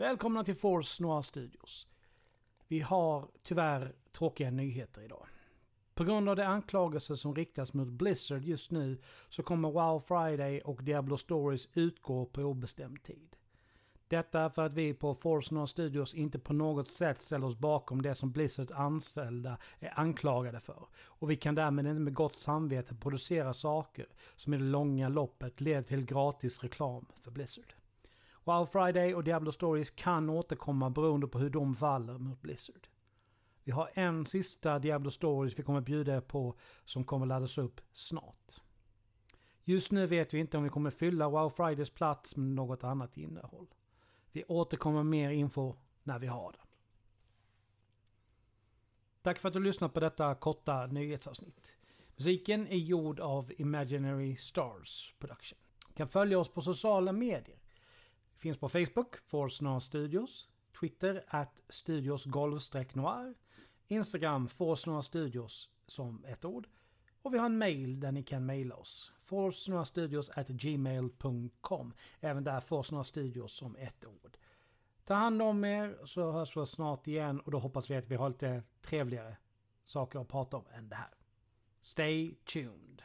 Välkomna till Force Noir Studios. Vi har tyvärr tråkiga nyheter idag. På grund av de anklagelser som riktas mot Blizzard just nu så kommer WoW Friday och Diablo Stories utgå på obestämd tid. Detta för att vi på Force Noir Studios inte på något sätt ställer oss bakom det som Blizzards anställda är anklagade för. Och vi kan därmed inte med gott samvete producera saker som i det långa loppet leder till gratis reklam för Blizzard. WoW Friday och Diablo Stories kan återkomma beroende på hur de faller mot Blizzard. Vi har en sista Diablo Stories vi kommer bjuda er på som kommer laddas upp snart. Just nu vet vi inte om vi kommer fylla WoW Fridays plats med något annat innehåll. Vi återkommer med mer info när vi har den. Tack för att du lyssnat på detta korta nyhetsavsnitt. Musiken är gjord av Imaginary Stars Production. Du kan följa oss på sociala medier. Finns på Facebook, Force Studios, Twitter, at Studios noir, Instagram, Force Studios som ett ord. Och vi har en mail där ni kan mejla oss. gmail.com Även där Force Studios som ett ord. Ta hand om er så hörs vi snart igen och då hoppas vi att vi har lite trevligare saker att prata om än det här. Stay tuned.